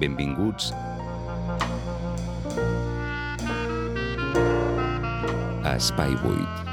Benvinguts a Espai Buit.